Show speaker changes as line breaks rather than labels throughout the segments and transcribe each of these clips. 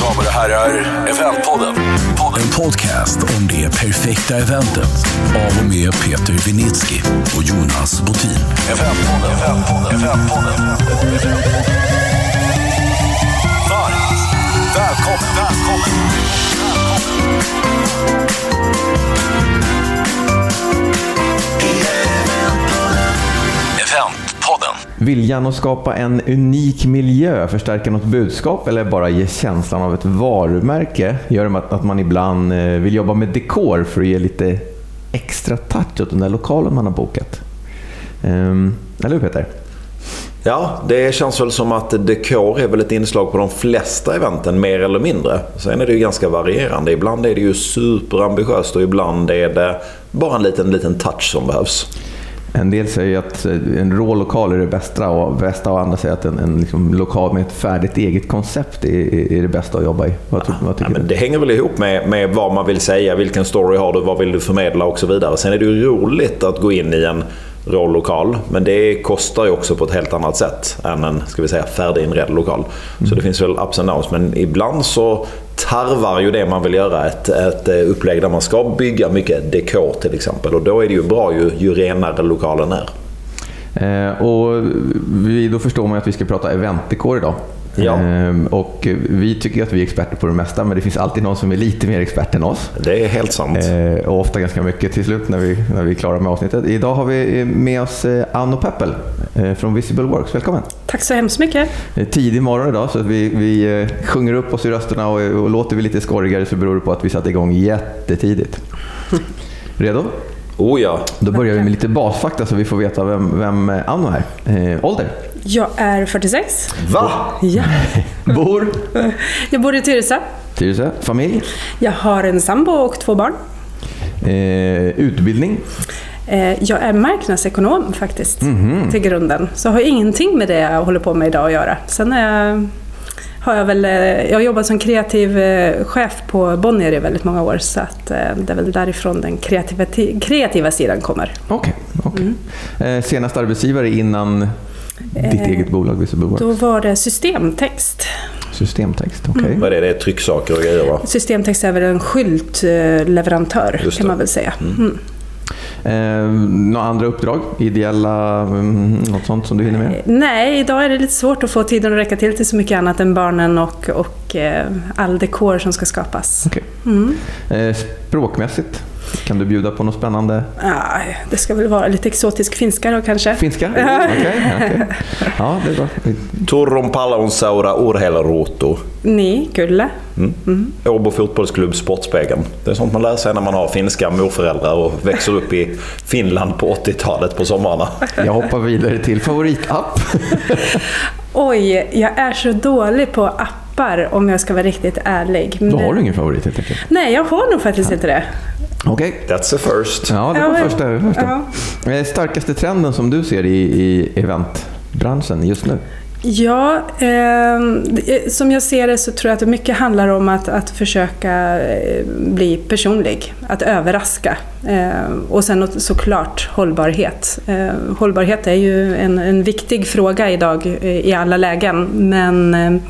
Damer och herrar, Eventpodden. En podcast om det perfekta eventet av och med Peter Vinitsky och Jonas Botin. Eventpodden, Eventpodden, Eventpodden. Varmt välkommen, välkommen. Eventpodden.
Viljan att skapa en unik miljö, förstärka något budskap eller bara ge känslan av ett varumärke gör att, att man ibland eh, vill jobba med dekor för att ge lite extra touch åt den där lokalen man har bokat. Ehm, eller hur Peter?
Ja, det känns väl som att dekor är väl ett inslag på de flesta eventen, mer eller mindre. Sen är det ju ganska varierande. Ibland är det ju superambitiöst och ibland är det bara en liten, liten touch som behövs.
En del säger att eh, en rå lokal är det bästa och, bästa och andra säger att en, en liksom lokal med ett färdigt eget koncept är, är det bästa att jobba i. Vad, ty, vad tycker
Ja, men
du?
det hänger väl ihop med, med vad man vill säga, vilken story har du, vad vill du förmedla och så vidare. Sen är det ju roligt att gå in i en rå lokal, men det kostar ju också på ett helt annat sätt än en ska vi säga, färdiginredd lokal. Så det finns väl ups and downs, men ibland så tarvar ju det man vill göra ett, ett eh, upplägg där man ska bygga mycket dekor till exempel. Och då är det ju bra ju, ju renare lokalen är.
Eh, och vi, då förstår man att vi ska prata eventdekor idag.
Ja.
Eh, och vi tycker att vi är experter på det mesta, men det finns alltid någon som är lite mer expert än oss.
Det är helt sant.
Eh, och ofta ganska mycket till slut när vi, när vi är klara med avsnittet. Idag har vi med oss eh, Anno Peppel eh, från Visible Works. Välkommen!
Tack så hemskt mycket.
Tidig morgon idag så att vi, vi eh, sjunger upp oss i rösterna och, och låter vi lite skorrigare så beror det på att vi satte igång jättetidigt. Redo?
Oh ja.
Då börjar vi med lite basfakta så vi får veta vem, vem eh, Anno är. Eh, ålder?
Jag är 46.
Va?
Ja.
Bor?
Jag bor i Tyresö.
Tyresö? Familj?
Jag har en sambo och två barn.
Eh, utbildning?
Eh, Jag är marknadsekonom faktiskt,
Mhm.
till grunden. Så jag har ingenting med det jag håller på med idag att göra. Sen jag, har jag väl, eh, jag har jobbat som kreativ eh, chef på Bonnier i väldigt många år, så att eh, det är väl därifrån den kreativa, kreativa sidan kommer.
Okej. okej. Eh, senaste arbetsgivare innan ditt
Eh,
eget bolag Visible Works?
Då var det systemtext.
Systemtext, okej.
Vad är det? Trycksaker och grejer va?
Systemtext är väl en skyltleverantör kan man väl säga. Mm.
Eh, några andra uppdrag? Ideella, mm, något sånt som du hinner med?
Nej, idag är det lite svårt att få tiden att räcka till till så mycket annat än barnen och, och eh, all dekor som ska skapas.
Okej. Eh, språkmässigt? Kan du bjuda på något spännande?
Ah, det ska väl vara lite exotisk finska då kanske.
Finska? Okej, okej. Ja, det är bra.
Turun Palonsaura Urheiluruutu.
Ni, Kulle.
Åbo fotbollsklubb Sportspegeln. Det är sånt man lär sig när man har finska morföräldrar och växer upp i Finland på 80-talet på sommarna.
Jag hoppar vidare till favoritapp.
Oj, jag är så dålig på appar om jag ska vara riktigt ärlig.
Då har
Men-
du ingen favorit helt enkelt.
Nej, jag har nog faktiskt inte det.
Okej.
That's a first.
Ja, det
Ja,
var första. första. Eh, Starkaste trenden som du ser i, i eventbranschen just nu?
Ja, ehm, det- som jag ser det så tror jag att det mycket handlar om att, att försöka eh, bli personlig, att överraska. Ehm, och sen såklart hållbarhet. Ehm, hållbarhet är ju en, en viktig fråga idag eh, i alla lägen, men eh,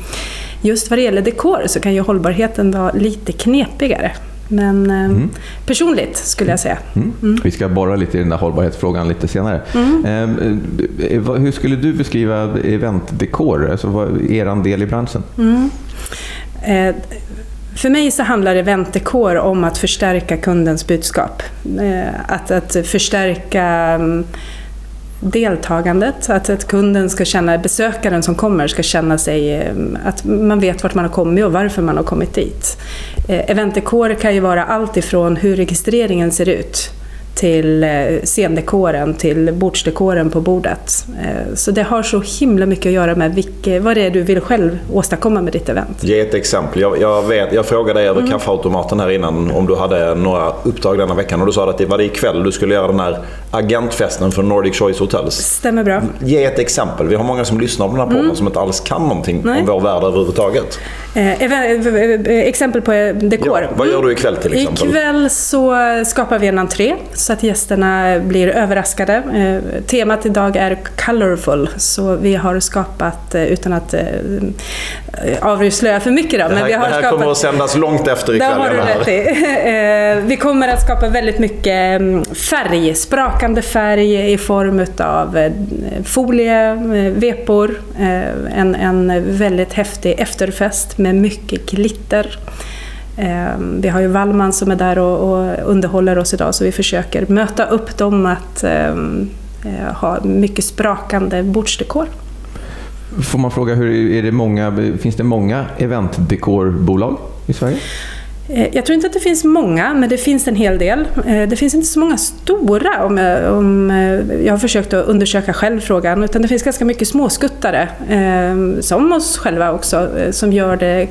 just vad det gäller dekor så kan ju hållbarheten vara lite knepigare. Men eh, personligt skulle jag säga.
Mm. Vi ska borra lite i den där hållbarhetsfrågan lite senare. Eh, eh, vad- hur skulle du beskriva eventdekor, alltså vad, er del i branschen?
Eh, För mig så handlar eventdekor om att förstärka kundens budskap. Eh, Att, att förstärka mm, deltagandet, att, att kunden ska känna, besökaren som kommer ska känna sig, eh, att man vet vart man har kommit och varför man har kommit dit. Eh, Eventdekor kan ju vara allt ifrån hur registreringen ser ut till eh, scendekoren, till bordsdekoren på bordet. Eh, Så det har så himla mycket att göra med vilke, vad det är du vill själv åstadkomma med ditt event.
Ge ett exempel. Jag, jag, vet, jag frågade dig över kaffeautomaten här innan om du hade några uppdrag denna veckan och du sa att det var det ikväll du skulle göra den här agentfesten för Nordic Choice Hotels.
Stämmer bra.
Ge ett exempel. Vi har många som lyssnar på den här podden som inte alls kan någonting
Nej.
om vår värld överhuvudtaget.
Eh, eh, exempel på dekor.
Ja, vad gör du ikväll till exempel?
Ikväll så skapar vi en entré så att gästerna blir överraskade. Eh, temat idag är colorful, så vi har skapat, eh, utan att eh, avslöja för mycket då,
det här,
men vi har
det här
skapat...
kommer att sändas långt efter ikväll.
Det har du rätt i. Vi kommer att skapa väldigt mycket mm, färg, sprakande färg i form av folie, vepor, en, en väldigt häftig efterfest med mycket glitter. Ehm, vi har ju Wallman som är där och, underhåller oss idag så vi försöker möta upp dem att ehm, eh, ha mycket sprakande bordsdekor.
Får man fråga, hur, är det många, finns det många eventdekorbolag i Sverige?
Eh, jag tror inte att det finns många, men det finns en hel del. Eh, det finns inte så många stora, om jag, om eh, jag har försökt att undersöka själv frågan, utan det finns ganska mycket småskuttare, som oss själva också, som gör det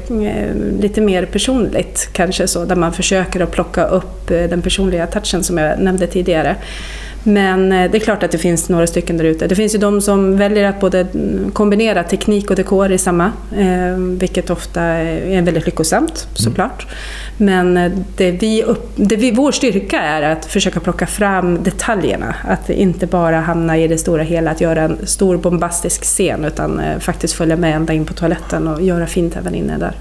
lite mer personligt, kanske så, där man försöker att plocka upp den personliga touchen som jag nämnde tidigare. Men det är klart att det finns några stycken där ute. Det finns ju de som väljer att både kombinera teknik och dekor i samma, vilket ofta är väldigt lyckosamt såklart. Mm. Men eh, det vi upp, det vi, vår styrka är att försöka plocka fram detaljerna. Att inte bara hamna i det stora hela, att göra en stor bombastisk scen utan eh, faktiskt följa med ända in på toaletten och göra fint även inne där.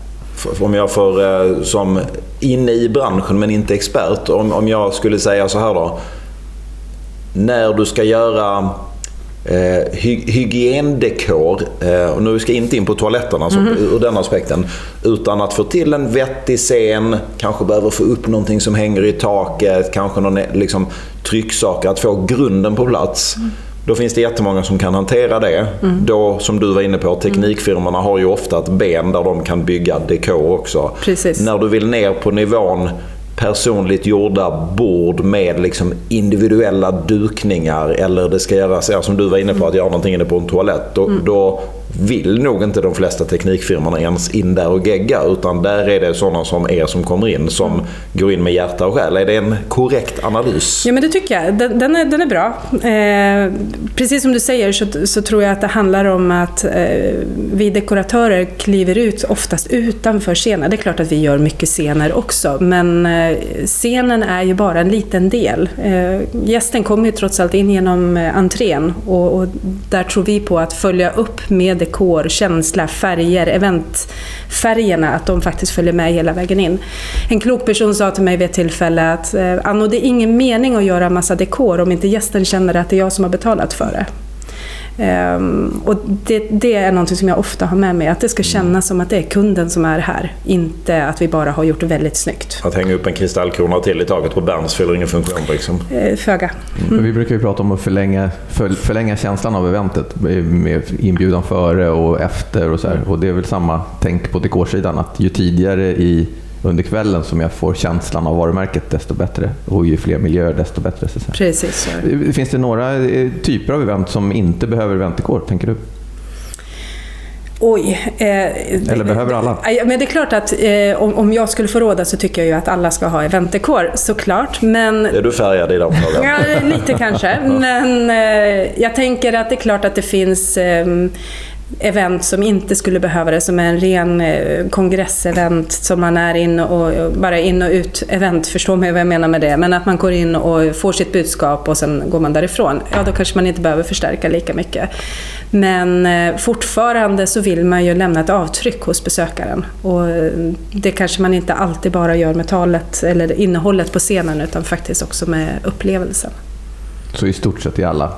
Om jag får, eh, som inne i branschen men inte expert, om, om jag skulle säga så här då. När du ska göra eh, hy hygiendekor, eh, och nu ska jag inte in på toaletterna alltså, mm. ur den aspekten, utan att få till en vettig scen, kanske behöver få upp någonting som hänger i taket, kanske någon liksom, trycksaker, att få grunden på plats. Mm. Då finns det jättemånga som kan hantera det. Mm. Då, som du var inne på, teknikfirmorna har ju ofta ett ben där de kan bygga dekor också.
Precis.
När du vill ner på nivån personligt gjorda bord med liksom individuella dukningar eller det ska göras, som du var inne på, att göra någonting inne på en toalett. Då, mm. då vill nog inte de flesta teknikfirmorna ens in där och gegga utan där är det sådana som er som kommer in som går in med hjärta och själ. Är det en korrekt analys?
Ja men det tycker jag. Den, den är, den är bra. Eh, precis som du säger så, så, tror jag att det handlar om att eh, vi dekoratörer kliver ut oftast utanför scenen. Det är klart att vi gör mycket scener också men eh, scenen är ju bara en liten del. Eh, gästen kommer ju trots allt in genom eh, entrén och, och där tror vi på att följa upp med dekor, känsla, färger, eventfärgerna, att de faktiskt följer med hela vägen in. En klok person sa till mig vid ett tillfälle att eh, Anno, det är ingen mening att göra massa dekor om inte gästen känner att det är jag som har betalat för det. Um, och det, det, är något som jag ofta har med mig, att det ska kännas som att det är kunden som är här, inte att vi bara har gjort det väldigt snyggt.
Att hänga upp en kristallkrona till i taket på Berns fyller ingen funktion liksom?
Uh, föga.
Mm. Vi brukar ju prata om att förlänga, för, förlänga känslan av eventet med inbjudan före och efter och så här. Och det är väl samma tänk på dekorsidan, att ju tidigare i under kvällen som jag får känslan av varumärket desto bättre. Och ju fler miljöer desto bättre. Så
Precis.
Så. Finns det några eh, typer av event som inte behöver eventikor, tänker du?
Oj.
Eh, Eller behöver alla?
Men det är klart att eh, om, om jag skulle få råda så tycker jag ju att alla ska ha eventikor, såklart. Men...
Är du färgad i den frågan?
ja, lite kanske. Men eh, jag tänker att det är klart att det finns ehm, event som inte skulle behöva det, som är en ren eh, kongressevent som man är in och bara in och ut event, förstå mig vad jag menar med det, men att man går in och får sitt budskap och sen går man därifrån. Ja, då kanske man inte behöver förstärka lika mycket. Men eh, fortfarande så vill man ju lämna ett avtryck hos besökaren och eh, det kanske man inte alltid bara gör med talet eller innehållet på scenen utan faktiskt också med upplevelsen.
Så i stort sett i alla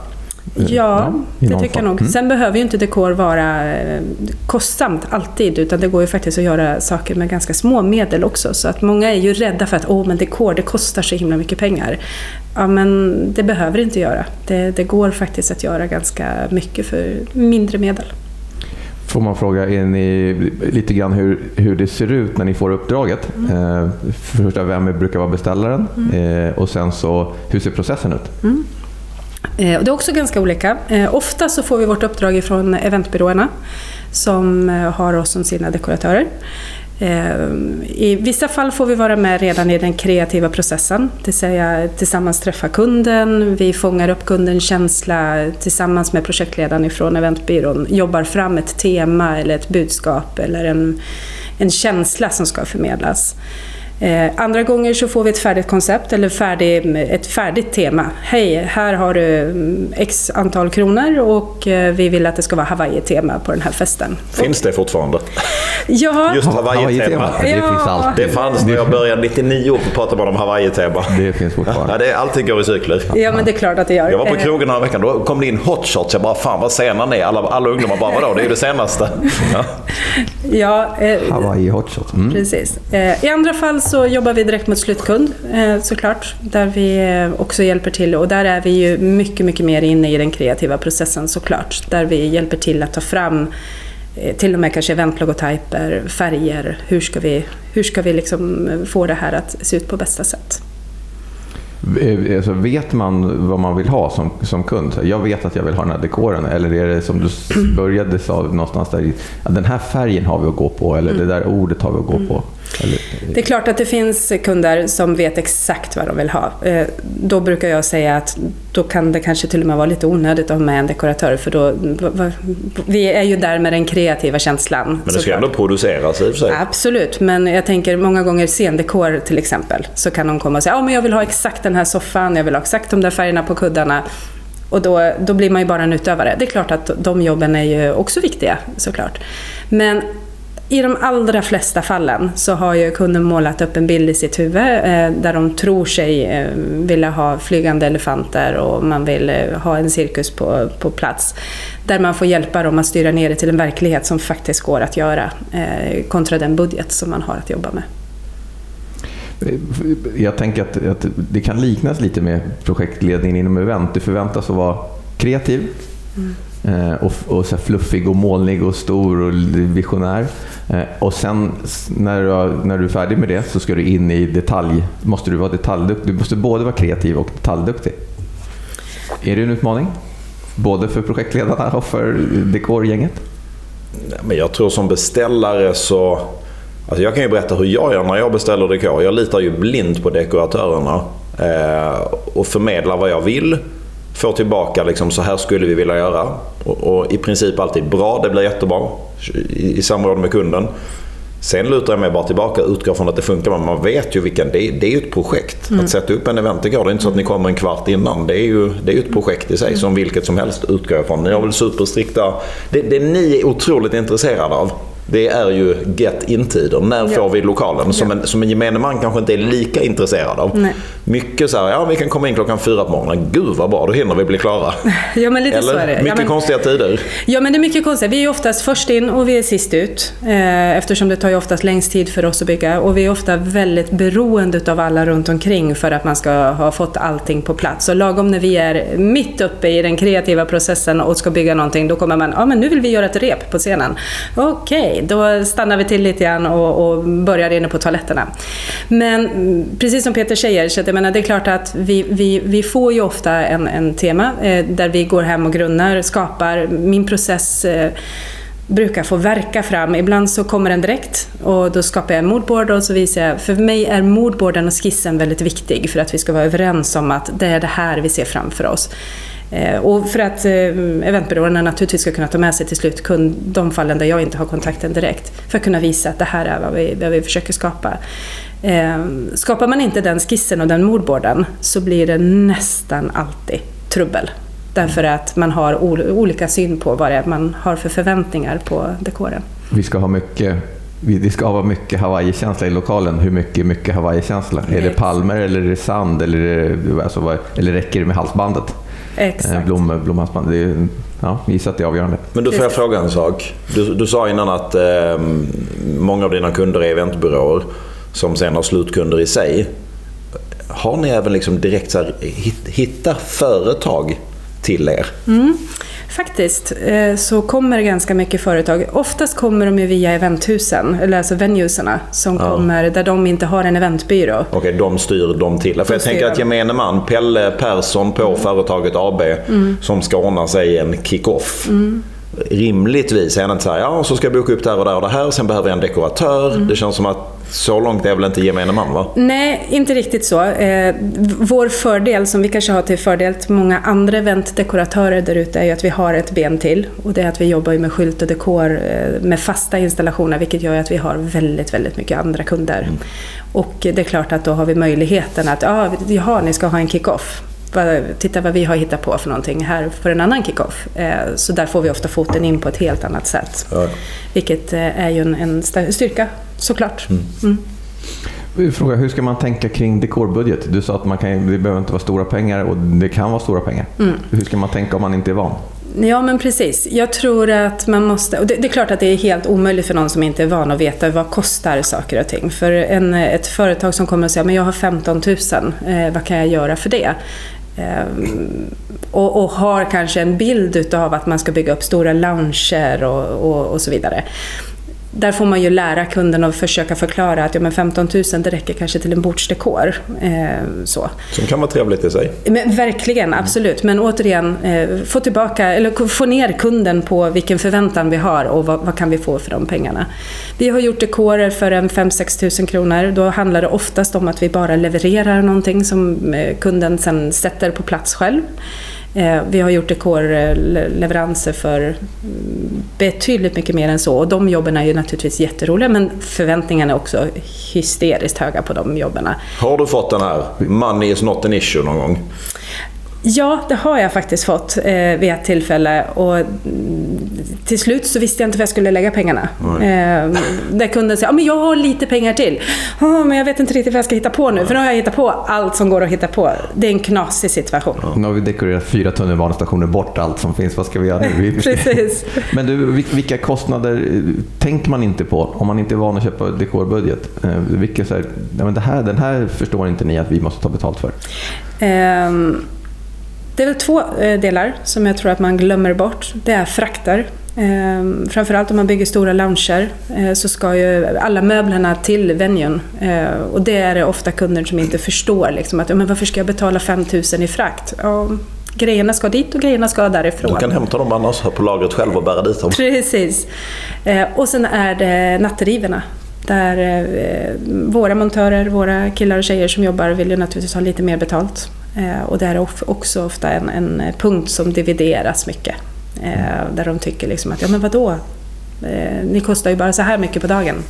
Ja, ja det tycker jag nog. Mm. Sen behöver ju inte dekor vara eh, kostsamt alltid, utan det går ju faktiskt att göra saker med ganska små medel också. Så att många är ju rädda för att oh, men dekor, det kostar så himla mycket pengar. Ja, men det behöver det inte göra. Det, det går faktiskt att göra ganska mycket för mindre medel.
Får man fråga är ni, lite grann hur, hur det ser ut när ni får uppdraget? Mm. Eh, för första, vem brukar vara beställaren? Mm. Eh, och sen så, hur ser processen ut? Mm.
Eh, det är också ganska olika. Eh, ofta så får vi vårt uppdrag från eventbyråerna som eh, har oss som sina dekoratörer. I vissa fall får vi vara med redan i den kreativa processen, det vill säga tillsammans träffa kunden, vi fångar upp kundens känsla tillsammans med projektledaren ifrån eventbyrån, jobbar fram ett tema eller ett budskap eller en, en känsla som ska förmedlas. Eh, andra gånger så får vi ett färdigt koncept eller färdig, ett färdigt tema. Hej, här har du mm, x antal kronor och eh, vi vill att det ska vara Hawaii-tema på den här festen.
Finns det fortfarande?
Ja,
Just Hawaii-tema.
Det
Ja.
finns alltid.
Det fanns när jag började 99 och pratade man om Hawaii-tema.
Det finns fortfarande.
Ja, det, allting går i cykler.
ja, men det är klart att det gör.
Jag var på
Eh,
krogen den här veckan, då kom det in hot shots. Jag bara, fan vad sena ni är. Alla, alla ungdomar bara, vadå, det är ju det senaste. Ja.
Ja, eh,
Hawaii Hot Shot. Mm.
Precis. Eh, I andra fall så jobbar vi direkt mot slutkund eh, såklart, där vi eh, också hjälper till. Och där är vi ju mycket, mycket mer inne i den kreativa processen såklart. Där vi hjälper till att ta fram eh, till och med kanske eventlogotyper, färger. Hur ska vi, hur ska vi liksom få det här att se ut på bästa sätt?
Alltså, vet man vad man vill ha som, som kund? Jag vet att jag vill ha den här dekoren. Eller är det som du började sa någonstans där, den här färgen har vi att gå på. Eller det där ordet har vi att gå på.
Det är klart att det finns kunder som vet exakt vad de vill ha. Eh, Då brukar jag säga att då kan det kanske till och med vara lite onödigt att ha med en dekoratör för då, vi är ju där med den kreativa känslan.
Men det ska ändå produceras i och för sig.
Absolut, men jag tänker många gånger scendekor till exempel, så kan de komma och säga ja men jag vill ha exakt den här soffan, jag vill ha exakt de där färgerna på kuddarna. Och då, då blir man ju bara en utövare. Det är klart att de jobben är ju också viktiga såklart. Men i de allra flesta fallen så har ju kunden målat upp en bild i sitt huvud eh, där de tror sig eh, vilja ha flygande elefanter och man vill eh, ha en cirkus på, på plats. Där man får hjälpa dem att styra ner det till en verklighet som faktiskt går att göra eh, kontra den budget som man har att jobba med.
Jag tänker att, att det kan liknas lite med projektledningen inom event. Du förväntas att vara kreativ eh, Eh, och, och så här fluffig och molnig och stor och visionär. Eh, och sen när du, när du är färdig med det så ska du in i detalj. Måste du vara detaljduktig. Du måste både vara kreativ och detaljduktig. Är det en utmaning? Både för projektledarna och för dekorgänget?
Men jag tror som beställare så... Alltså jag kan ju berätta hur jag gör när jag beställer dekor. Jag litar ju blint på dekoratörerna. Eh, och förmedlar vad jag vill. Får tillbaka liksom, så här skulle vi vilja göra. Och, och i princip alltid bra, det blir jättebra. I, i samråd med kunden. Sen lutar jag mig bara tillbaka och utgår från att det funkar. Men man vet ju vilken... Det, det är ju ett projekt. Att sätta upp en eventdekor, det är inte så att ni kommer en kvart innan. Det är ju, det är ju ett projekt i sig, som vilket som helst utgår jag från. Ni har väl superstrikta... Det, det ni är otroligt intresserade av, det är ju get in-tider. När får vi lokalen? Som, en, som en gemene man kanske inte är lika intresserad av.
Nej.
Mycket så här, ja vi kan komma in klockan fyra på morgonen. Gud vad bra, då hinner vi bli klara.
Ja, men lite så är
Eller?
det.
Mycket
ja, men,
konstiga tider.
Ja, men det är mycket konstigt. Vi är oftast först in och vi är sist ut. Eh, eftersom det tar ju oftast längst tid för oss att bygga. Och vi är ofta väldigt beroende av alla runt omkring för att man ska ha fått allting på plats. Och lagom när vi är mitt uppe i den kreativa processen och ska bygga någonting, då kommer man, ja men nu vill vi göra ett rep på scenen. Okej, då stannar vi till lite grann och, och börjar inne på toaletterna. Men precis som Peter säger, så att jag menar, det är klart att vi, vi, vi får ju ofta en, en tema eh, där vi går hem och grunnar, skapar. Min process eh, brukar få verka fram. Ibland så kommer den direkt och då skapar jag en moodboard och så visar jag. För mig är moodboarden och skissen väldigt viktig för att vi ska vara överens om att det är det här vi ser framför oss. Eh, Och för att eh, eventbyråerna naturligtvis ska kunna ta med sig till slutkund de fallen där jag inte har kontakten direkt. För att kunna visa att det här är vad vi, vad vi försöker skapa. Eh, Skapar man inte den skissen och den moodboarden så blir det nästan alltid trubbel. Därför att man har ol- olika syn på vad det är man har för förväntningar på dekoren.
Vi ska ha mycket det ska vara mycket Hawaii-känsla i lokalen. Hur mycket mycket Hawaii-känsla? Är det palmer eller är det sand? Eller, är det, alltså, eller räcker det med halsbandet? Eh,
Exakt.
Blom, blomhalsband. Det är, ja, jag gissar att det är avgörande.
Men du får jag fråga en sak. Du, du sa innan att eh, många av dina kunder är eventbyråer som sen har slutkunder i sig. Har ni även liksom direkt så här, hit, hitta företag till er?
Mm. Faktiskt eh, så kommer det ganska mycket företag. Oftast kommer de ju via eventhusen, eller alltså venuesarna, som
Ja.
kommer där de inte har en eventbyrå.
Okej, de styr dem till. För jag
styr
tänker att gemene man, Pelle Persson på företaget AB, som ska ordna sig en kick-off. Rimligtvis är det inte så här, ja så ska jag boka upp där och där och det här, sen behöver jag en dekoratör. Det känns som att så långt är väl inte gemene man va?
Nej, inte riktigt så. Eh, vår fördel, som vi kanske har till fördel till många andra eventdekoratörer där ute, är ju att vi har ett ben till. Och det är att vi jobbar med skylt och dekor eh, med fasta installationer, vilket gör att vi har väldigt, väldigt mycket andra kunder. Mm. Och det är klart att då har vi möjligheten att, ja, jaha, ni ska ha en kick-off titta vad vi har hittat på för någonting här för en annan kickoff. Eh, så där får vi ofta foten in på ett helt annat sätt. Ja. Vilket eh, är ju en, styrka såklart. Mm.
Mm. Fråga, hur ska man tänka kring dekorbudget? Du sa att man kan, det behöver inte vara stora pengar och det kan vara stora pengar. Mm. Hur ska man tänka om man inte är van?
Ja, men precis. Jag tror att man måste... Och det, det, är klart att det är helt omöjligt för någon som inte är van att veta vad kostar saker och ting. För en, ett företag som kommer och säger men jag har 15 000, eh, vad kan jag göra för det? Ehm, och, och, har kanske en bild utav att man ska bygga upp stora lounger och, och, och så vidare där får man ju lära kunden och försöka förklara att ja, men 15 000 det räcker kanske till en bordsdekor. Eh, så.
Som kan vara trevligt i sig.
Men, verkligen, absolut. Men återigen, eh, få, tillbaka, eller få ner kunden på vilken förväntan vi har och vad, vad kan vi få för de pengarna. Vi har gjort dekorer för en 5-6 000 kronor. Då handlar det oftast om att vi bara levererar någonting som eh, kunden sen sätter på plats själv. Eh, vi har gjort dekorleveranser för mm, betydligt mycket mer än så och de jobben är ju naturligtvis jätteroliga men förväntningarna är också hysteriskt höga på de jobben.
Har du fått den här “money is not an issue” någon gång?
Ja, det har jag faktiskt fått eh, vid ett tillfälle. Och till slut så visste jag inte var jag skulle lägga pengarna. Eh, där kunden säger, ja men jag har lite pengar till. Oh, men jag vet inte riktigt vad jag ska hitta på nu. För nu har jag hittat på allt som går att hitta på. Det är en knasig situation.
Ja. Nu har vi dekorerat fyra tunnelbanestationer bort allt som finns. Vad ska vi göra nu?
Precis.
men du, vilka kostnader eh, tänker man inte på om man inte är van att köpa dekorbudget? Eh, vilka så här, ja, men det här, den här förstår inte ni att vi måste ta betalt för? Um,
det är väl två eh, delar som jag tror att man glömmer bort. Det är frakter. Ehm, framförallt om man bygger stora lounger eh, så ska ju alla möblerna till venuen. Eh, och det är det ofta kunder som inte förstår. Liksom, att, men varför ska jag betala 5000 i frakt? Ja, grejerna ska dit och grejerna ska därifrån.
Du kan hämta dem annars på lagret själv och bära dit dem.
Precis. Och sen är det natteriverna. Där våra montörer, våra killar och tjejer som jobbar vill ju naturligtvis ha lite mer betalt. Eh, och det är också ofta en, en punkt som divideras mycket. Eh, där de tycker liksom att, ja men vadå? Eh, ni kostar ju bara så här mycket på dagen.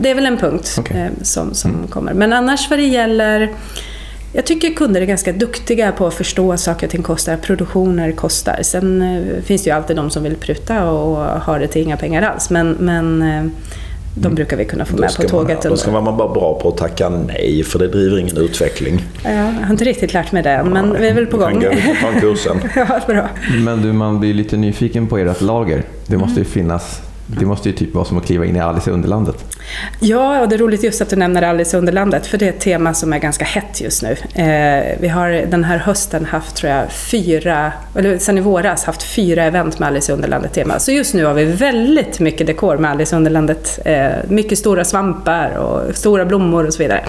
Det är väl en punkt okay. som, som mm. kommer. Men annars vad det gäller jag tycker kunder är ganska duktiga på att förstå saker och ting kostar, produktioner kostar. Sen finns det ju alltid de som vill pruta och har det till inga pengar alls. Men, men de mm. brukar vi kunna få med på tåget.
Man, då ska man vara bra på att tacka nej, för det driver ingen utveckling.
Ja, jag har inte riktigt lärt mig det, men vi är väl på gång.
Kan gå kursen.
ja, bra.
Men du, man blir lite nyfiken på ert lager. Det måste ju finnas det måste ju typ vara som att kliva in i Alice i Underlandet.
Ja, och det är roligt just att du nämner Alice i Underlandet, för det är ett tema som är ganska hett just nu. Eh, vi har den här hösten haft, tror jag, fyra, eller sen i våras, haft fyra event med Alice i Underlandet-tema. Så just nu har vi väldigt mycket dekor med Alice i Underlandet. Eh, mycket stora svampar och stora blommor och så vidare.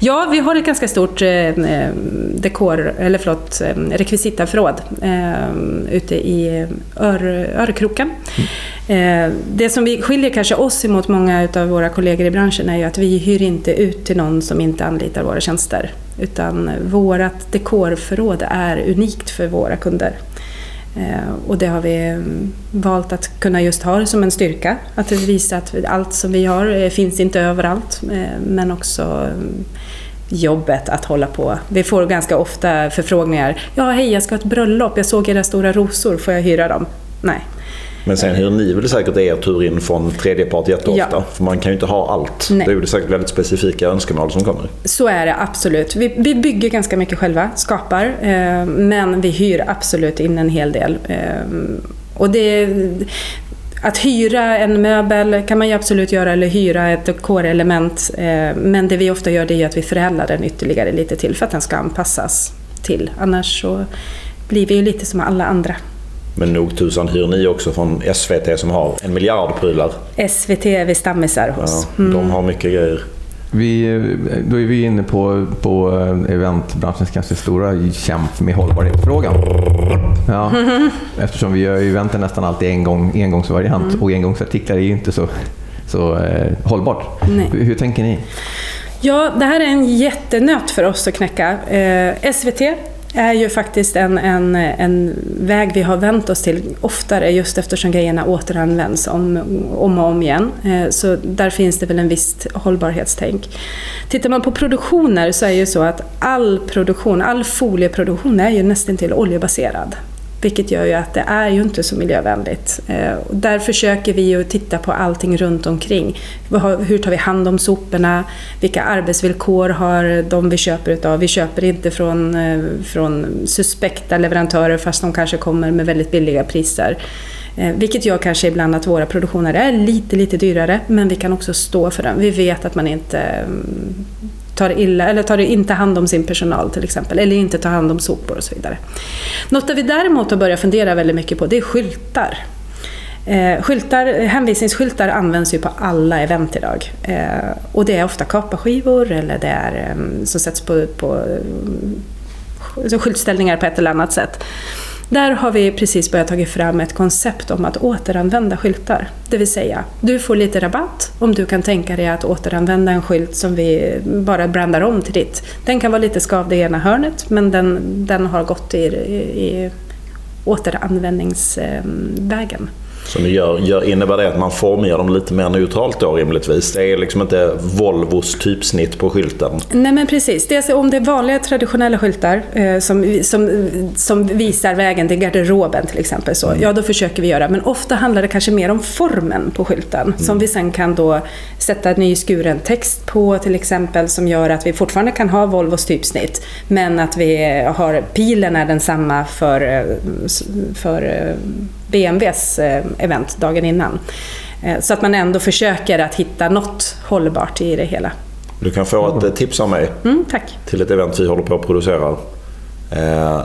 Ja, vi har ett ganska stort eh, eh dekor, eller förlåt, eh, rekvisitaförråd eh, ute i Ör, Örkroken. Mm. Eh, det som vi skiljer kanske oss emot många av våra kollegor i branschen är ju att vi hyr inte ut till någon som inte anlitar våra tjänster. Utan vårt dekorförråd är unikt för våra kunder. Eh, och det har vi mm, valt att kunna just ha som en styrka. Att visa att allt som vi har eh, finns inte överallt. Men också mm, jobbet att hålla på. Vi får ganska ofta förfrågningar. Ja, hej, jag ska ha ett bröllop. Jag såg era stora rosor. Får jag hyra dem? Nej,
men sen hyr ni väl säkert er tur in från tredjepart jätteofta? Ja. För man kan ju inte ha allt. Nej. Det är ju säkert väldigt specifika önskemål som kommer.
Så är det absolut. Vi, vi bygger ganska mycket själva, skapar. Eh, men vi hyr absolut in en hel del. Eh, och det, att hyra en möbel kan man ju absolut göra, eller hyra ett dekorelement. Eh, men det vi ofta gör det är att vi förädlar den ytterligare lite till för att den ska anpassas till. Annars så blir vi ju lite som alla andra.
Men nog tusan hyr ni också från SVT som har en miljard prylar.
SVT är vi stammisar hos.
Ja, mm. De har mycket grejer.
Vi, då är vi inne på, på eventbranschens kanske stora kämp med hållbarhetsfrågan. Ja, eftersom vi gör eventen nästan alltid en gång, engångsvariant mm. och engångsartiklar är ju inte så, så eh, hållbart. Nej. Hur, hur tänker ni?
Ja, det här är en jättenöt för oss att knäcka. Eh, SVT är ju faktiskt en, en, en väg vi har vänt oss till oftare just eftersom grejerna återanvänds om, om och om igen. Eh, så där finns det väl en visst hållbarhetstänk. Tittar man på produktioner så är det ju så att all produktion, all folieproduktion är ju nästan till oljebaserad. Vilket gör ju att det är ju inte så miljövänligt. Eh, där försöker vi ju titta på allting runt omkring. Hur tar vi hand om soporna? Vilka arbetsvillkor har de vi köper utav? Vi köper inte från, eh, från suspekta leverantörer fast de kanske kommer med väldigt billiga priser. Eh, vilket gör kanske ibland att våra produktioner är lite, lite dyrare men vi kan också stå för den. Vi vet att man inte mm, tar, illa, eller tar inte hand om sin personal till exempel, eller inte tar hand om sopor och så vidare. Något vi däremot har börjat fundera väldigt mycket på det är skyltar. Eh, skyltar, hänvisningsskyltar används ju på alla event idag. Eh, och det är ofta kapaskivor eller det är eh, som sätts på, på eh, skyltställningar på ett eller annat sätt. Där har vi precis börjat ta fram ett koncept om att återanvända skyltar. Det vill säga, du får lite rabatt om du kan tänka dig att återanvända en skylt som vi bara brandar om till ditt. Den kan vara lite skavd i ena hörnet men den, den har gått i, i återanvändningsvägen.
Så nu gör, gör, innebär det att man formar dem lite mer neutralt då rimligtvis? Det är liksom inte Volvos typsnitt på skylten?
Nej men precis. Det är om det är vanliga traditionella skyltar eh, som, som, som visar vägen till garderoben till exempel, så, mm. ja då försöker vi göra. Men ofta handlar det kanske mer om formen på skylten mm. som vi sen kan då sätta nyskuren text på till exempel som gör att vi fortfarande kan ha Volvos typsnitt men att vi har pilen är densamma för, eh, för eh, BMWs eh, event dagen innan. Eh, så att man ändå försöker att hitta något hållbart i det hela.
Du kan få ett eh, tips av mig
mm, tack.
till ett event vi håller på att producera.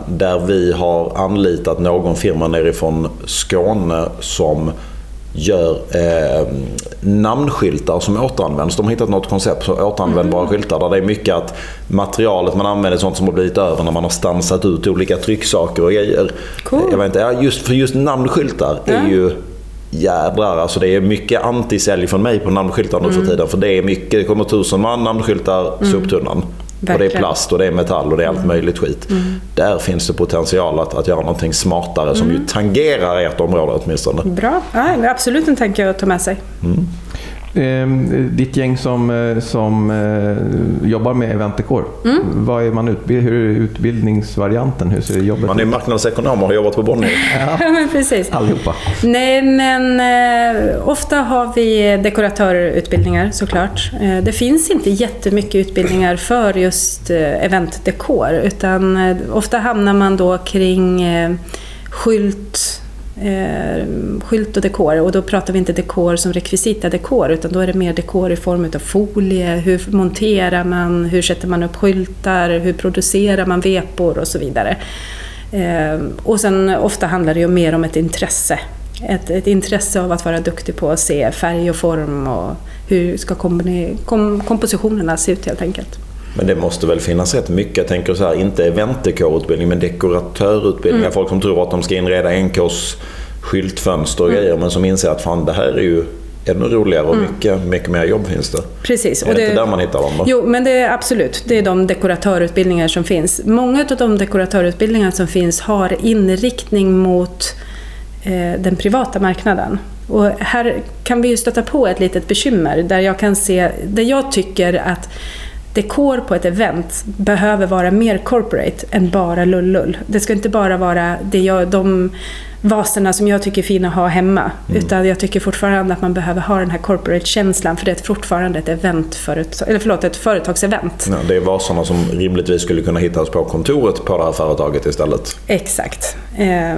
Där vi har anlitat någon firma nerifrån Skåne som gör eh, namnskyltar som återanvänds. De har hittat något koncept för återanvändbara mm. skyltar där det är mycket att materialet man använder är sånt som har blivit över när man har stansat ut olika trycksaker och grejer. Cool. Jag vet inte, just, för just namnskyltar mm. är ju jädrar alltså det är mycket antisälj från mig på namnskyltar nu mm. för tiden. För det är mycket, det kommer tusen man namnskyltar, mm. soptunnan. Verkligen. Och det är plast och det är metall och det är allt mm. möjligt skit. Mm. Där finns det potential att, att göra någonting smartare som ju mm. tangerar ert område åtminstone.
Bra, ja, absolut en tanke att ta med sig. Mm.
Eh, ditt gäng som, eh, som eh, jobbar med eventekår, mm. vad är man utbild, hur är utbildningsvarianten? Hur ser jobbet
Man är marknadsekonom och har jobbat på Bonnier.
Ja, men precis.
Allihopa.
Nej, men eh, ofta har vi dekoratörutbildningar såklart. Eh, det finns inte jättemycket utbildningar för just eh, eventdekor utan ofta hamnar man då kring skylt eh, skylt och dekor. Och då pratar vi inte dekor som rekvisita dekor utan då är det mer dekor i form av folie. Hur monterar man? Hur sätter man upp skyltar? Hur producerar man vepor och så vidare. Eh, och sen ofta handlar det ju mer om ett intresse. Ett, ett, intresse av att vara duktig på att se färg och form och hur ska kom, kompositionerna se ut helt enkelt.
Men det måste väl finnas rätt mycket, jag tänker så här, inte eventdekorutbildning men dekoratörutbildning. Mm. Folk som tror att de ska inreda NKs skyltfönster och mm. grejer men som inser att fan det här är ju ännu roligare och mm. mycket, mycket mer jobb finns det.
Precis.
Är det, det inte där man hittar dem då?
Jo, men det är absolut. Det är de dekoratörutbildningar som finns. Många av de dekoratörutbildningar som finns har inriktning mot eh, den privata marknaden. Och här kan vi ju stöta på ett litet bekymmer där jag kan se, där jag tycker att dekor på ett event behöver vara mer corporate än bara lullull. Det ska inte bara vara det jag, de vaserna som jag tycker är fina att ha hemma. Mm. Utan jag tycker fortfarande att man behöver ha den här corporate-känslan för det är fortfarande ett event för ett, eller förlåt, ett företagsevent.
Ja, det är vaserna som rimligtvis skulle kunna hittas på kontoret på det här företaget istället.
Exakt. Eh,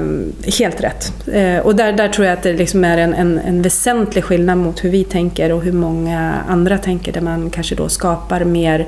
helt rätt. Eh, och där, där tror jag att det liksom är en, en, en väsentlig skillnad mot hur vi tänker och hur många andra tänker där man kanske då skapar mer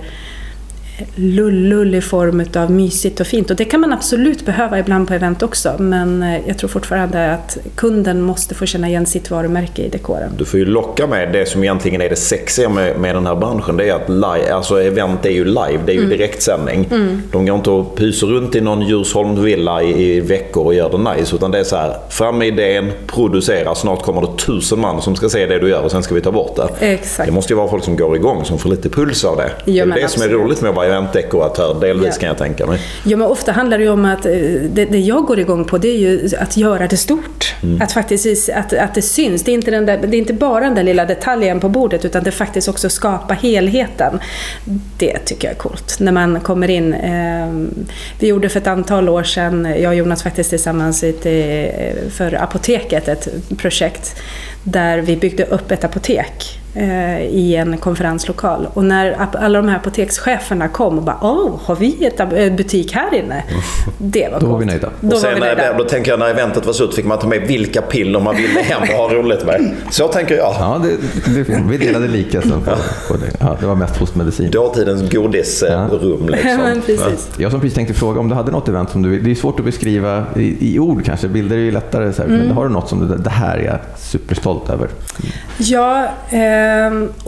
lullull i form av mysigt och fint. Och det kan man absolut behöva ibland på event också. Men eh, jag tror fortfarande att kunden måste få känna igen sitt varumärke i dekoren.
Du får ju locka med det som egentligen är det sexiga med, med den här branschen. Det är att live, alltså event är ju live, det är ju mm. direktsändning. Mm. De går inte och pyser runt i någon Djursholmsvilla i, i veckor och gör det nice. Utan det är så här, fram med idén, producera, snart kommer det tusen man som ska se det du gör och sen ska vi ta bort det.
Exakt.
Det måste ju vara folk som går igång, som får lite puls av det.
Ja,
det är
det
absolut. som är roligt med att vara eventdekoratör, delvis ja. kan jag tänka mig.
Ja, men ofta handlar det ju om att eh, det, det jag går igång på det är ju att göra det stort. Mm. Att faktiskt att, att det syns. Det är, inte den där, det är inte bara den där lilla detaljen på bordet utan det faktiskt också skapa helheten. Det tycker jag är coolt. När man kommer in. Eh, vi gjorde för ett antal år sedan, jag och Jonas faktiskt tillsammans för Apoteket ett projekt där vi byggde upp ett apotek eh, i en konferenslokal. Och när alla de här apotekscheferna kom och bara Åh, har vi ett butik här inne? Det var
Då var vi nöjda.
Då, och sen, nöjda. Då tänker jag när eventet var slut fick man ta med vilka piller man ville hem och ha roligt med. Så tänker jag.
Ja, det, det, vi delade lika. Så på, på det. Ja, det var mest hostmedicin.
Dåtidens godisrum.
Liksom. Ja, precis.
Jag som precis tänkte fråga om du hade något event som du Det är svårt att beskriva i, i ord kanske. Bilder är ju lättare. Så här, mm. Men har du något som du, det här är jag superstolt över?
Ja, eh,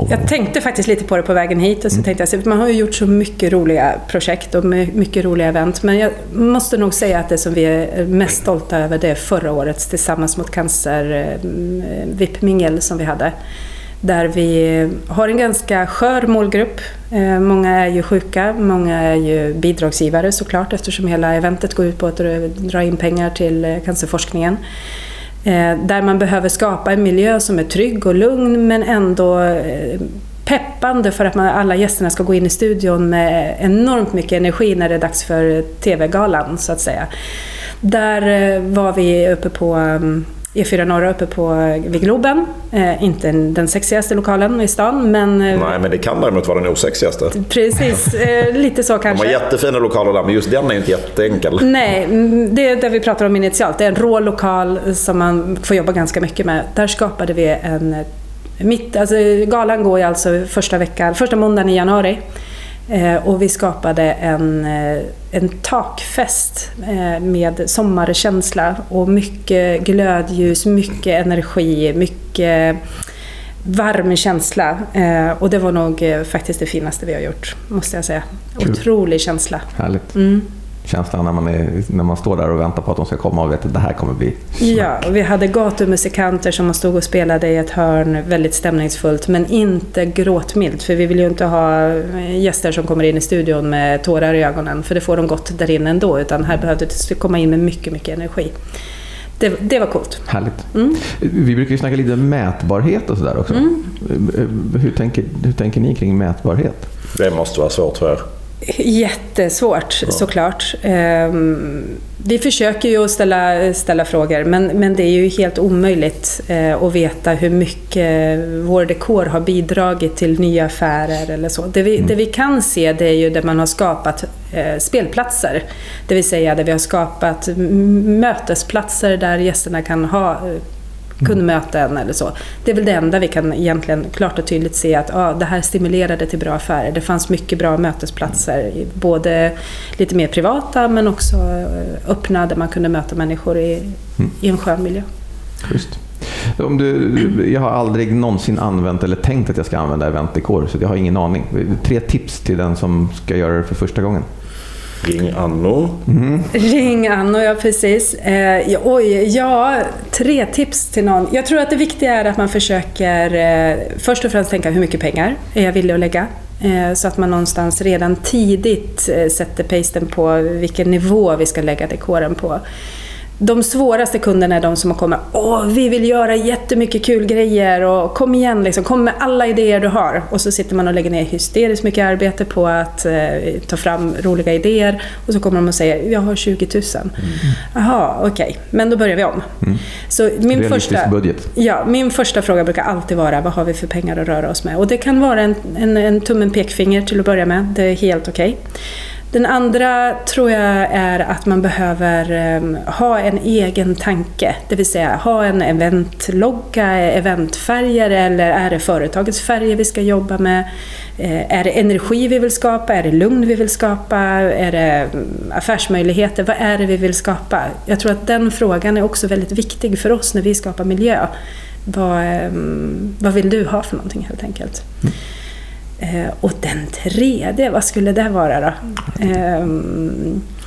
jag tänkte faktiskt lite på det på vägen hit. Och så mm. tänkte jag, man har ju gjort så mycket roliga projekt och mycket roliga event. Men jag måste nog säga att det som vi är mest stolta över det är förra årets Tillsammans mot cancer eh, VIP-mingel som vi hade. Där vi har en ganska skör målgrupp. Eh, många är ju sjuka, många är ju bidragsgivare såklart eftersom hela eventet går ut på att dra in pengar till eh, cancerforskningen. Eh, där man behöver skapa en miljö som är trygg och lugn men ändå eh, peppande för att man, alla gästerna ska gå in i studion med enormt mycket energi när det är dags för TV-galan så att säga. Där eh, var vi uppe på ehm, E4 Norra uppe på, vid Globen. Eh, inte den sexigaste lokalen i stan, men...
Eh, Nej, men det kan däremot vara den osexigaste.
Precis, eh, lite så kanske.
De har jättefina lokaler där, men just den är inte jätteenkel.
Nej, mm, det är det vi pratar om initialt. Det är en rå lokal som man får jobba ganska mycket med. Där skapade vi en... Mitt, alltså, galan går ju alltså första veckan, första måndagen i januari. Eh, och vi skapade en, eh, en takfest eh, med sommarkänsla och mycket glödljus, mycket energi, mycket varm känsla. Och det var nog faktiskt det finaste vi har gjort, måste jag säga. Otrolig känsla.
Härligt. Mm känslan när man, är, när man står där och väntar på att de ska komma och vet att det här kommer bli
smack. Ja, och vi hade gatumusikanter som stod och spelade i ett hörn väldigt stämningsfullt men inte gråtmilt för vi vill ju inte ha gäster som kommer in i studion med tårar i ögonen för det får de gott där inne ändå utan här behövde det komma in med mycket, mycket energi. Det, det var coolt.
Härligt. Mm. Vi brukar ju snacka lite mätbarhet och sådär också. Mm. Hur, tänker, hur tänker ni kring mätbarhet?
Det måste vara svårt för er.
Jättesvårt ja. såklart. Um, vi försöker ju att ställa, ställa frågor men, men det är ju helt omöjligt uh, att veta hur mycket vår dekor har bidragit till nya affärer eller så. Det vi, mm. det vi kan se det är ju där man har skapat uh, spelplatser. Det vill säga där vi har skapat mötesplatser där gästerna kan ha uh, kundmöten eller så. Det är väl det enda vi kan egentligen klart och tydligt se att ja, det här stimulerade till bra affärer. Det fanns mycket bra mötesplatser, både lite mer privata men också eh, öppna där man kunde möta människor i, mm. i en skön miljö.
Just. Om du, jag har aldrig någonsin använt eller tänkt att jag ska använda eventdekor så jag har ingen aning. Tre tips till den som ska göra det för första gången.
Ring Anno.
Mm. Ring Anno, ja precis. Eh, oj, ja, tre tips till någon. Jag tror att det viktiga är att man försöker eh, först och främst tänka hur mycket pengar är jag villig att lägga? Eh, så att man någonstans redan tidigt eh, sätter pasten på vilken nivå vi ska lägga dekoren på de svåraste kunderna är de som kommit Åh, vi vill göra jättemycket kul grejer och kom igen, liksom, kom med alla idéer du har. Och så sitter man och lägger ner hysteriskt mycket arbete på att eh, ta fram roliga idéer och så kommer de och säger jag har 20 000. Mm. Jaha, okej, okay. men då börjar vi om. Mm.
Så min första,
budget. Ja, min första fråga brukar alltid vara vad har vi för pengar att röra oss med? Och det kan vara en, en, en tummen pekfinger till att börja med, det är helt okej. Okay. Den andra tror jag är att man behöver ehm, ha en egen tanke. Det vill säga ha en eventlogga, eventfärger eller är det företagets färger vi ska jobba med? Eh, är det energi vi vill skapa? Är det lugn vi vill skapa? Är det mm, affärsmöjligheter? Vad är det vi vill skapa? Jag tror att den frågan är också väldigt viktig för oss när vi skapar miljö. Vad, ehm, vad vill du ha för någonting helt enkelt? Mm. Eh, och den tredje, vad skulle det vara då? Eh,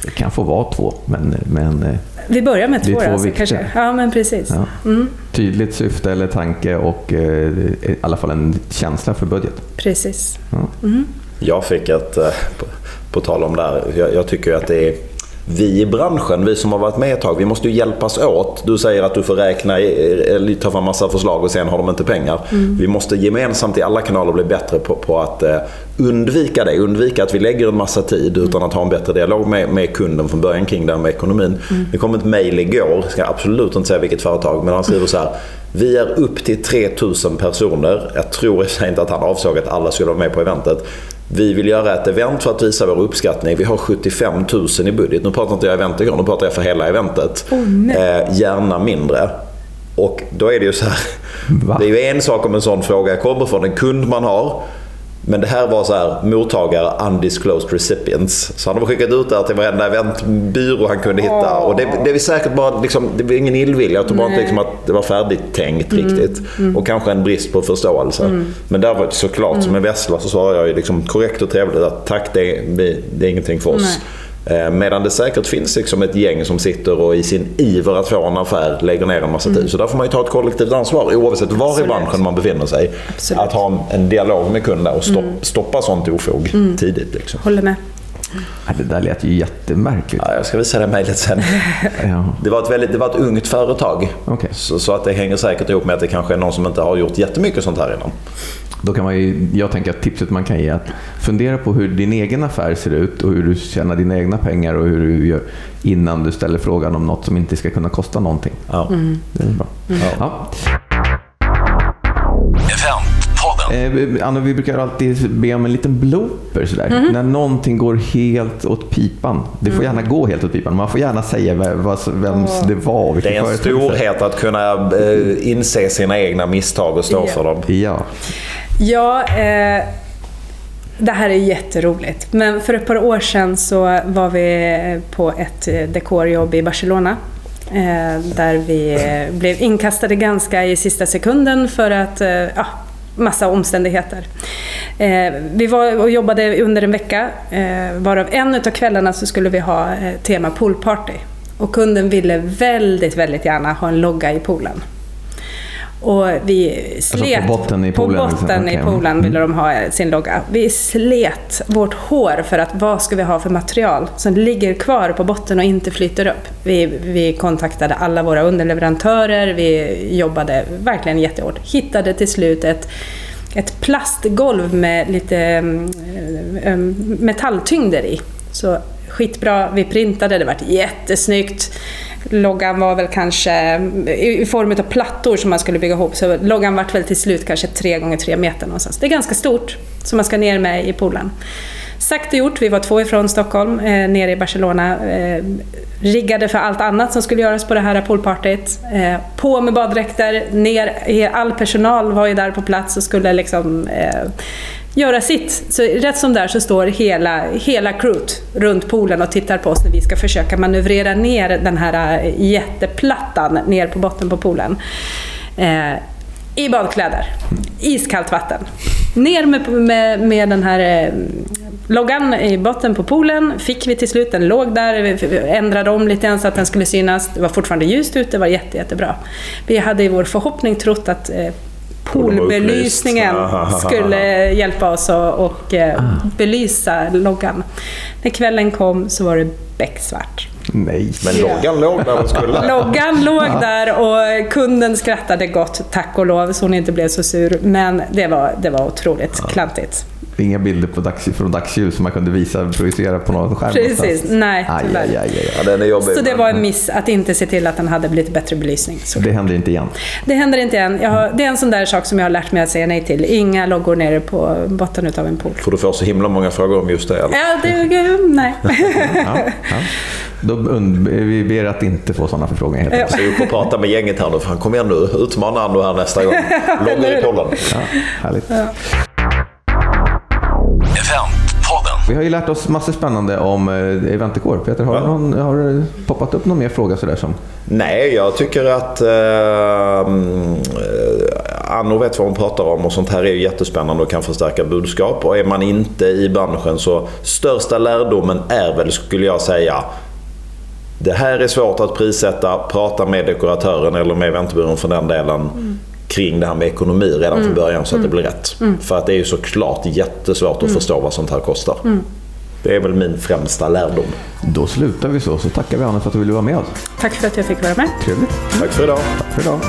det kan få vara två, men... men eh,
vi börjar med två, två alltså, kanske. Ja, men precis. Ja.
Mm. Tydligt syfte eller tanke och eh, i alla fall en känsla för budget.
Precis. Ja.
Mm. Jag fick ett, eh, på, på tal om det här, jag, jag tycker att det är vi i branschen, vi som har varit med ett tag, vi måste ju hjälpas åt. Du säger att du får räkna, ta fram massa förslag och sen har de inte pengar. Mm. Vi måste gemensamt i alla kanaler bli bättre på, på att eh, undvika det. Undvika att vi lägger en massa tid mm. utan att ha en bättre dialog med, med kunden från början kring det här med ekonomin. Mm. Det kom ett mail igår, ska absolut inte säga vilket företag, men han skriver så här. Vi är upp till 3000 personer. Jag tror inte att han avsåg att alla skulle vara med på eventet. Vi vill göra ett event för att visa vår uppskattning. Vi har 75 000 i budget. Nu pratar inte jag event igår, nu pratar jag för hela eventet.
Oh,
eh, gärna mindre. Och då är det ju så här. Va? Det är ju en sak om en sån fråga kommer från en kund man har. Men det här var så här, mottagare undisclosed recipients. Så han har skickat ut det här till varenda eventbyrå han kunde hitta. Oh. Och det, det är säkert bara, liksom, det var ingen illvilja. Jag tror bara inte liksom, att det var färdigtänkt mm. riktigt. Mm. Och kanske en brist på förståelse. Mm. Men där var det såklart, mm. som en vessla så svarade jag ju liksom korrekt och trevligt att tack, det, det är ingenting för oss. Nej. Eh, medan det säkert finns liksom ett gäng som sitter och i sin iver att få en affär lägger ner en massa mm. tid. Så där får man ju ta ett kollektivt ansvar oavsett var Absolut. i branschen man befinner sig. Absolut. Att ha en dialog med kunden och mm. stoppa sånt ofog mm. tidigt. Liksom.
Håller med.
Ja, det där lät ju jättemärkligt.
Ja, jag ska visa det mejlet sen. ja. det, var ett väldigt, det var ett ungt företag.
Okay.
Så, så, att det hänger säkert ihop med att det kanske är någon som inte har gjort jättemycket sånt här innan.
Då kan man ju, jag tänker att tipset man kan ge är att fundera på hur din egen affär ser ut och hur du tjänar dina egna pengar och hur du gör innan du ställer frågan om något som inte ska kunna kosta någonting.
Ja. Mm.
Det är bra. Mm. Ja. Eh, Anna, vi brukar alltid be om en liten blooper sådär. Mm. När någonting går helt åt pipan. Det får mm. gärna gå helt åt pipan. Man får gärna säga vems det var.
Det är en storhet att kunna eh, inse sina egna misstag och stå yeah. för dem.
Ja.
Ja, eh, det här är jätteroligt. Men för ett par år sedan så var vi på ett eh, dekorjobb i Barcelona. Eh, där vi blev inkastade ganska i sista sekunden för att, eh, ja, massa omständigheter. Eh, vi var och jobbade under en vecka, eh, varav en av kvällarna så skulle vi ha eh, tema poolparty. Och kunden ville väldigt, väldigt gärna ha en logga i poolen. Och vi slet...
Alltså på botten i poolen?
På botten liksom. i poolen mm. ville de ha sin logga. Vi slet vårt hår för att vad ska vi ha för material som ligger kvar på botten och inte flyter upp. Vi, vi kontaktade alla våra underleverantörer, vi jobbade verkligen jättehårt. Hittade till slut ett ett plastgolv med lite um, metalltyngder i. Så skitbra, vi printade, det vart jättesnyggt. Loggan var väl kanske i form av plattor som man skulle bygga ihop, så loggan vart väl till slut kanske 3 gånger 3 meter någonstans. Det är ganska stort, som man ska ner med i poolen. Sagt och gjort, vi var två ifrån Stockholm, eh, nere i Barcelona. Eh, riggade för allt annat som skulle göras på det här poolpartyt. Eh, på med baddräkter, ner, all personal var ju där på plats och skulle liksom eh, göra sitt. Så rätt som där så står hela, hela crewet runt poolen och tittar på oss när vi ska försöka manövrera ner den här eh, jätteplattan ner på botten på poolen. Eh, I badkläder, iskallt vatten. Ner med, med, med den här eh, loggan i botten på poolen fick vi till slut. Den låg där, vi ändrade om lite grann så att den skulle synas. Det var fortfarande ljust ute, det var jätte, jättebra. Vi hade i vår förhoppning trott att eh, poolbelysningen skulle hjälpa oss att och, eh, ah. belysa loggan. När kvällen kom så var det becksvart.
Nej.
Men loggan låg där den skulle.
Loggan låg där och kunden skrattade gott, tack och lov, så hon inte blev så sur. Men det var, det var otroligt klantigt.
Inga bilder på dags, från dagsljus som man kunde visa, projicera på någon skärm
Precis, nej
Aj, aj, aj, aj.
Ja, den är jobbig.
Så det var en miss att inte se till att den hade lite bättre belysning. Så
Det händer inte igen.
det händer inte. Jag har, det är en sån där sak som jag har lärt mig att säga nej till. Inga loggor nere på botten utav en pool.
För du får så himla många frågor om just det. Eller?
Ja, det, nej.
Ja, ja. Då und- vi ber att inte få sådana förfrågningar. Enkelt.
Så upp och prata med gänget här nu. Fan, kom igen nu. Utmana Anno här nästa gång. Loggor i pollen.
Ja, härligt.
Eventpodden.
Vi har ju lärt oss massor spännande om eh, eventkår. Peter, har,
Ja.
du någon, har det poppat upp någon mer fråga sådär som...
Nej, jag tycker att eh, mm, Anno vet vad hon pratar om och sånt här är ju jättespännande och kan förstärka budskap. Och är man inte i branschen så största lärdomen är väl, skulle jag säga, det här är svårt att prissätta. Prata med dekoratören eller med eventbyrån för den delen kring det här med ekonomi redan från början så att det blir rätt. För att det är ju såklart jättesvårt att förstå vad sånt här kostar. Det är väl min främsta lärdom.
Då slutar vi så, så tackar vi Anna för att du ville vara med oss.
Tack för att jag fick vara med.
Trevligt.
Tack för idag.
Tack för idag.